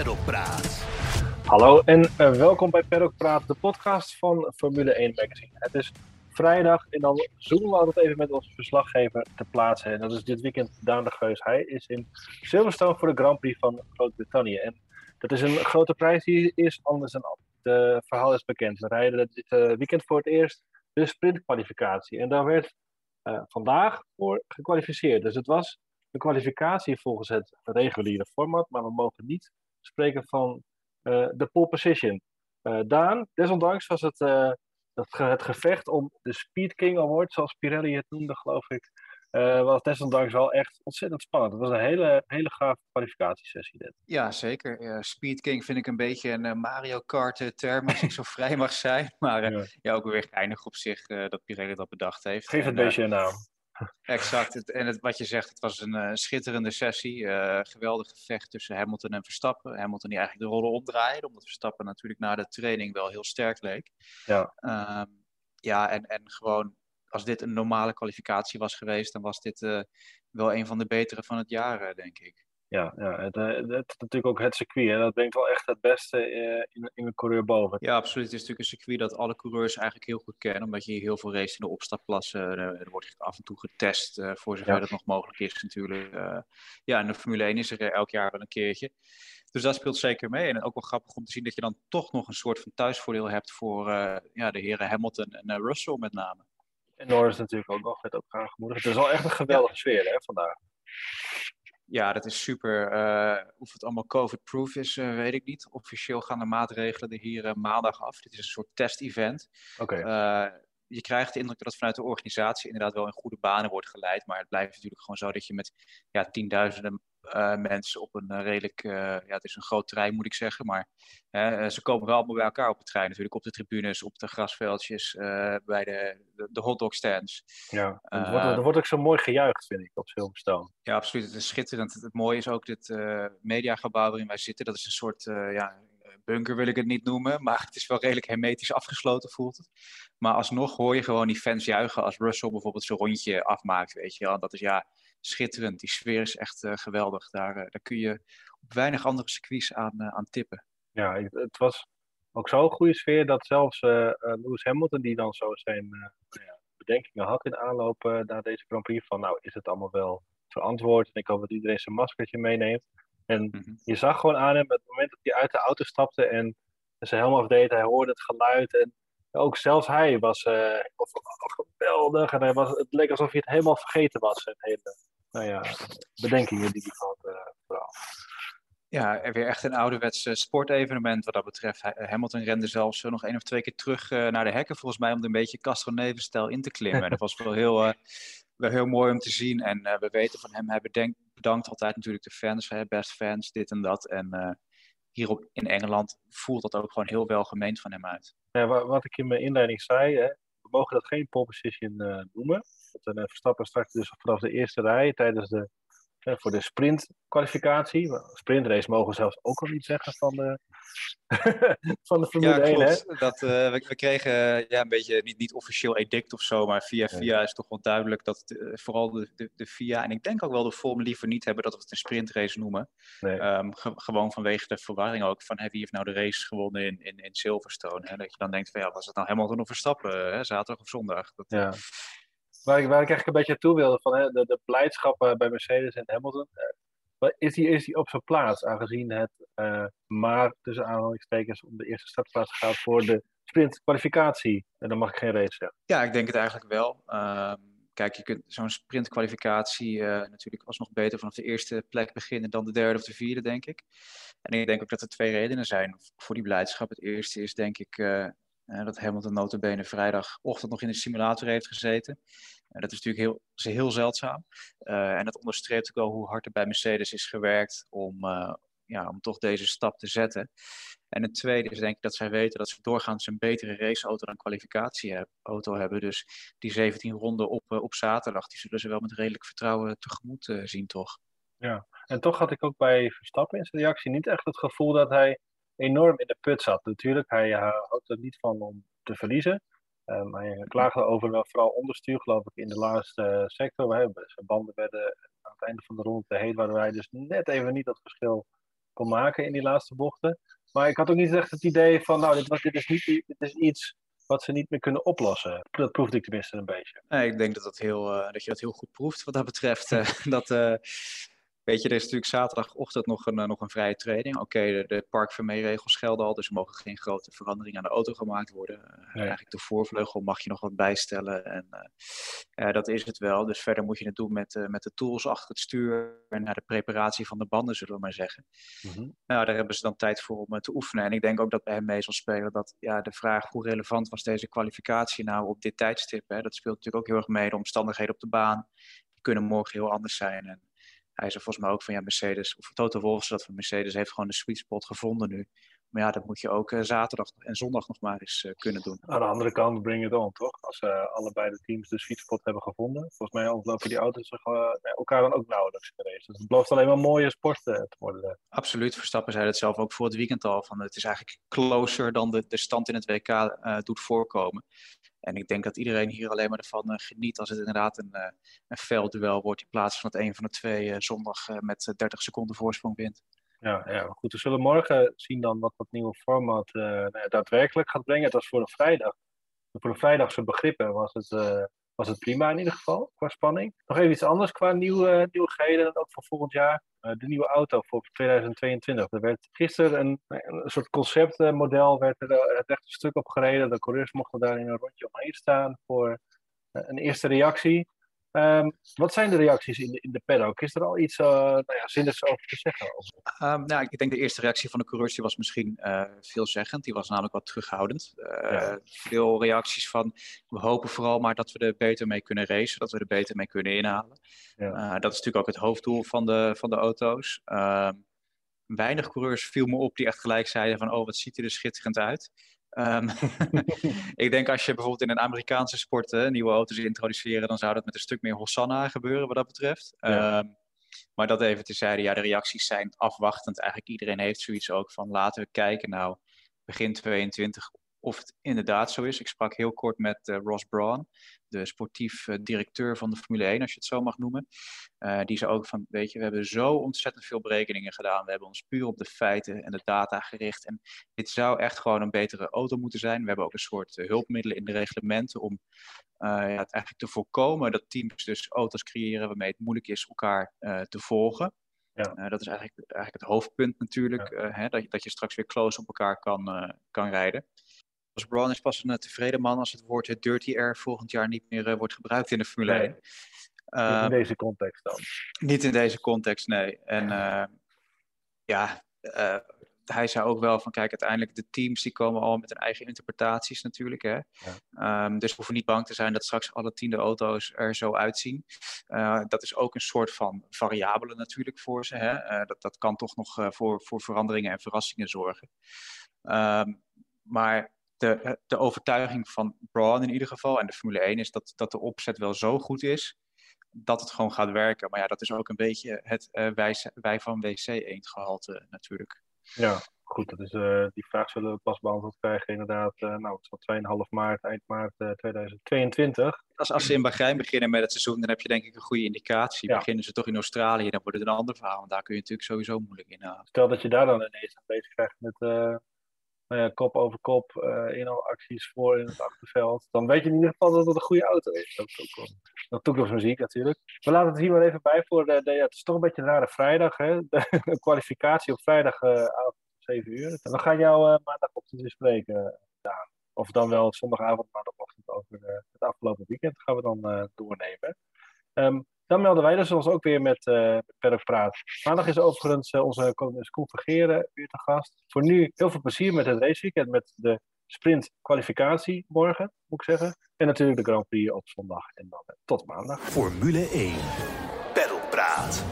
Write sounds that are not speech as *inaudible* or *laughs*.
Paddock Praat. Hallo en uh, welkom bij Paddock Praat, de podcast van Formule 1 Magazine. Het is vrijdag en dan zoomen we altijd even met onze verslaggever te plaatsen. En dat is dit weekend Daan de Geus. Hij is in Silverstone voor de Grand Prix van Groot-Brittannië. En dat is een grote prijs die is anders dan. Het verhaal is bekend. We rijden dit uh, weekend voor het eerst de sprintkwalificatie. En daar werd uh, vandaag voor gekwalificeerd. Dus het was een kwalificatie volgens het reguliere format, maar we mogen niet spreken van uh, de pole position. Uh, Daan, desondanks was het, het, het, gevecht om de Speed King Award, zoals Pirelli het noemde, geloof ik, was desondanks wel echt ontzettend spannend. Het was een hele, hele gaaf kwalificatiesessie. Dit. Ja, zeker. Speed King vind ik een beetje een Mario Kart term, als ik zo *laughs* vrij mag zijn. Maar ja. ja. ook weer geinig op zich dat Pirelli dat bedacht heeft. Geef het beestje een naam. Exact. En het, wat je zegt, het was een uh, schitterende sessie. Uh, geweldig gevecht tussen Hamilton en Verstappen. Hamilton die eigenlijk de rollen opdraaide, omdat Verstappen natuurlijk na de training wel heel sterk leek. Ja, uh, ja en, en gewoon als dit een normale kwalificatie was geweest, dan was dit uh, wel een van de betere van het jaar, denk ik. Ja, ja het, het, het, is natuurlijk ook het circuit. Hè? Dat brengt wel echt het beste in, in een coureur boven. Ja, absoluut. Het is natuurlijk een circuit dat alle coureurs eigenlijk heel goed kennen. Omdat je hier heel veel race in de opstapklassen. Er, er wordt af en toe getest. Uh, voor zover ja. dat nog mogelijk is natuurlijk. Uh, ja, en de Formule 1 is er elk jaar wel een keertje. Dus dat speelt zeker mee. En ook wel grappig om te zien dat je dan toch nog een soort van thuisvoordeel hebt voor uh, ja, de heren Hamilton en Russell met name. En Norris natuurlijk ook nog, werd ook aangemoedigd. Het is wel echt een geweldige ja. sfeer hè, vandaag. Ja, dat is super. Uh, of het allemaal COVID-proof is, uh, weet ik niet. Officieel gaan de maatregelen er hier uh, maandag af. Dit is een soort test-event. Okay. je krijgt de indruk dat het vanuit de organisatie inderdaad wel in goede banen wordt geleid. Maar het blijft natuurlijk gewoon zo dat je met ja, tienduizenden uh, mensen op een uh, redelijk, uh, ja, het is een groot terrein moet ik zeggen, maar ze komen wel allemaal bij elkaar op het trein natuurlijk, op de tribunes, op de grasveldjes, bij de, de, de hotdog-stands. Ja, er wordt, er wordt ook zo mooi gejuicht, vind ik, op Silverstone. Ja, absoluut. Het is schitterend. Het, het mooie is ook dit mediagebouw waarin wij zitten, dat is een soort, ja, bunker wil ik het niet noemen, *laughs* maar het is wel redelijk hermetisch afgesloten, voelt het. Maar alsnog hoor je gewoon die fans juichen als Russell bijvoorbeeld zijn rondje afmaakt, weet je wel. Dat is ja schitterend. Die sfeer is echt uh, geweldig. Daar, uh, daar kun je op weinig andere circuits aan, uh, aan tippen. Ja, het was ook zo'n goede sfeer dat zelfs Lewis Hamilton, die dan zo zijn nou bedenkingen had in aanloop naar deze Grand Prix, van nou is het allemaal wel verantwoord en ik hoop dat iedereen zijn maskertje meeneemt. En mm -hmm. je zag gewoon aan hem, het moment dat hij uit de auto stapte en zijn helm afdeed, hij hoorde het geluid en ook zelfs hij was uh, geweldig. En hij was, het leek alsof hij het helemaal vergeten was. Zijn hele nou ja, bedenkingen die hij had uh. Ja, weer echt een ouderwets sportevenement wat dat betreft. Hamilton rende zelfs nog één of twee keer terug uh, naar de hekken, volgens mij, om een beetje Castro-Neven-stijl in te klimmen. en dat was wel heel, wel heel mooi om te zien. En we weten van hem, hij bedankt altijd natuurlijk de fans, best fans, dit en dat. En hier op, in Engeland voelt dat ook gewoon heel welgemeend van hem uit. Ja, wat ik in mijn inleiding zei, hè, we mogen dat geen pole position uh, noemen. Dat we Verstappen straks dus vanaf de eerste rij tijdens de, uh, voor de sprintkwalificatie. Sprintrace mogen we zelfs ook al niet zeggen van de, *laughs* van de Formule ja, 1. Klopt. Hè? Dat, uh, we, we, kregen ja, een beetje, niet, niet officieel edict of zo, maar via via ja. is toch wel duidelijk dat het, vooral de, de, de FIA en ik denk ook wel de Formule liever niet hebben dat we het een sprintrace noemen. Nee. Um, ge, gewoon vanwege de verwarring ook van hey, wie heeft nou de race gewonnen in, in, in Silverstone. Hè? Dat je dan denkt van ja, was het nou Hamilton of Verstappen, hè? zaterdag of zondag? Dat, ja. Waar ik, waar ik eigenlijk een beetje toe wilde, van hè, de, de blijdschap uh, bij Mercedes en Hamilton. Uh, is die, is die op zijn plaats, aangezien het uh, maar tussen aanhalingstekens om de eerste startplaats gaat voor de sprintkwalificatie? En dan mag ik geen race zeggen. Ja, ik denk het eigenlijk wel. Uh, kijk, je kunt zo'n sprintkwalificatie natuurlijk alsnog beter vanaf de eerste plek beginnen dan de derde of de vierde, denk ik. En ik denk ook dat er twee redenen zijn voor die blijdschap. Het eerste is denk ik uh, dat Hamilton notabene vrijdagochtend nog in de simulator heeft gezeten. Uh, dat is natuurlijk heel, heel zeldzaam. Uh, en dat onderstreept ook wel hoe hard er bij Mercedes is gewerkt om, ja, om toch deze stap te zetten. En het tweede is denk ik dat zij weten dat ze doorgaans een betere raceauto dan kwalificatieauto hebben. Dus die 17 ronden op, op zaterdag, die zullen ze wel met redelijk vertrouwen tegemoet zien, toch? Ja, en toch had ik ook bij Verstappen in zijn reactie niet echt het gevoel dat hij enorm in de put zat. Natuurlijk, hij uh, houdt er niet van om te verliezen. Um, hij klaagde over vooral onderstuur, geloof ik, in de laatste uh, sector. Hè. Zijn banden werden aan het einde van de ronde te heet, waardoor hij dus net even niet dat verschil kon maken in die laatste bochten. Maar ik had ook niet echt het idee van, nou, dit, was, dit, is, niet, dit is iets wat ze niet meer kunnen oplossen. Dat proefde ik tenminste een beetje. Nee, ik denk dat, dat, heel, uh, dat je dat heel goed proeft wat dat betreft. *laughs* Dat, Weet je, er is natuurlijk zaterdagochtend nog een, nog een vrije training. Oké, okay, de, de parkvermeeregels gelden al, dus er mogen geen grote veranderingen aan de auto gemaakt worden. Nee. Eigenlijk de voorvleugel mag je nog wat bijstellen en uh, dat is het wel. Dus verder moet je het doen met, uh, met de tools achter het stuur en naar de preparatie van de banden, zullen we maar zeggen. Mm -hmm. Nou, daar hebben ze dan tijd voor om te oefenen. En ik denk ook dat bij hem mee zal spelen dat ja, de vraag hoe relevant was deze kwalificatie nou op dit tijdstip. Hè, dat speelt natuurlijk ook heel erg mee. De omstandigheden op de baan die kunnen morgen heel anders zijn. En, hij zei volgens mij ook van ja, Mercedes, of Toto Wolff dat van Mercedes heeft gewoon de sweet spot gevonden nu. Maar ja, dat moet je ook uh, zaterdag en zondag nog maar eens uh, kunnen doen. Aan de andere kant, bring it on, toch? Als uh, allebei de teams de sweet spot hebben gevonden. Volgens mij ontlopen die auto's elkaar dan ook nauwelijks geweest. Dus het belooft alleen maar mooie sport te worden. Absoluut. Verstappen zei het zelf ook voor het weekend al. Van, het is eigenlijk closer dan de, de stand in het WK doet voorkomen. En ik denk dat iedereen hier alleen maar ervan uh, geniet als het inderdaad een, uh, een veldduel wordt in plaats van dat een van de twee uh, zondag met 30 seconden voorsprong wint. Ja, ja, goed. We zullen morgen zien dan wat dat nieuwe format nou daadwerkelijk gaat brengen. Het was voor een vrijdag. Voor een vrijdagse begrippen was het, was het prima in ieder geval, qua spanning. Nog even iets anders qua nieuwe, nieuwigheden, ook voor volgend jaar. Uh, de nieuwe auto voor 2022. Er werd gisteren een, een soort conceptmodel werd er het rechte stuk op gereden. De coureurs mochten daar in een rondje omheen staan voor uh, een eerste reactie. Um, wat zijn de reacties in de, in de paddock? Is er al iets uh, nou ja, zinnigs over te zeggen? Um, nou, ik denk de eerste reactie van de coureurs die was misschien uh, veelzeggend. Die was namelijk wat terughoudend. Uh, ja. Veel reacties van, we hopen vooral maar dat we er beter mee kunnen racen. Dat we er beter mee kunnen inhalen. Ja. dat is natuurlijk ook het hoofddoel van de, van de auto's. Um, weinig coureurs viel me op die echt gelijk zeiden van, oh wat ziet er schitterend uit. Um, *laughs* ik denk als je bijvoorbeeld in een Amerikaanse sport nieuwe auto's introduceren, dan zou dat met een stuk meer Hosanna gebeuren wat dat betreft. Ja. Um, maar dat even terzijde, ja, de reacties zijn afwachtend. Eigenlijk iedereen heeft zoiets ook van laten we kijken nou begin 22 of het inderdaad zo is. Ik sprak heel kort met uh, Ross Braun, de sportief uh, directeur van de Formule 1, als je het zo mag noemen. Uh, die zei ook van, weet je, we hebben zo ontzettend veel berekeningen gedaan. We hebben ons puur op de feiten en de data gericht. En dit zou echt gewoon een betere auto moeten zijn. We hebben ook een soort hulpmiddelen in de reglementen om ja, het eigenlijk te voorkomen dat teams dus auto's creëren waarmee het moeilijk is elkaar te volgen. Ja. Uh, dat is eigenlijk, eigenlijk het hoofdpunt natuurlijk, ja. uh, hè, dat, dat je straks weer close op elkaar kan, uh, kan rijden. Als Brown is pas een tevreden man als het woord dirty air volgend jaar niet meer wordt gebruikt in de Formule 1. Nee. Niet in deze context dan. Niet in deze context, nee. En ja, hij zei ook wel van kijk, uiteindelijk de teams die komen al met hun eigen interpretaties natuurlijk. Hè? Ja. Um, dus we hoeven niet bang te zijn dat straks alle tiende auto's er zo uitzien. Uh, dat is ook een soort van variabele natuurlijk voor ze. Hè? Uh, dat, dat kan toch nog uh, voor, voor veranderingen en verrassingen zorgen. Um, maar de, de overtuiging van Braun in ieder geval en de Formule 1 is dat, dat de opzet wel zo goed is dat het gewoon gaat werken. Maar ja, dat is ook een beetje het wij, wij van WC eendgehalte natuurlijk. Ja, goed. Dat is, uh, die vraag zullen we pas beantwoord krijgen inderdaad. Uh, nou, het is al 2,5 maart, eind maart uh, 2022. Als, als ze in Bahrein beginnen met het seizoen, dan heb je denk ik een goede indicatie. Ja. Beginnen ze toch in Australië, dan wordt het een ander verhaal. Want daar kun je natuurlijk sowieso moeilijk in halen. Stel dat je daar dan ineens aan bezig krijgt met nou ja, kop over kop inhaalacties voor in het achterveld. Dan weet je in ieder geval dat het een goede auto is. Dat is ook toekomstmuziek natuurlijk. We laten het hier maar even bij voor de, de ja, het is toch een beetje een rare vrijdag, hè? *laughs* De kwalificatie op vrijdagavond uh, 7 uur. En we gaan jou uh, maandagochtend weer spreken, Daan. Of dan wel zondagavond, maandagochtend over uh, het afgelopen weekend gaan we dan uh, doornemen. Um, dan melden wij dus ons ook weer met, uh, met Praat. Maandag is overigens onze columnist Koen Vergeren weer te gast. Voor nu heel veel plezier met het raceweekend, met de sprint kwalificatie morgen, moet ik zeggen. En natuurlijk de Grand Prix op zondag. En dan tot maandag. Formule 1. Pedalpraat.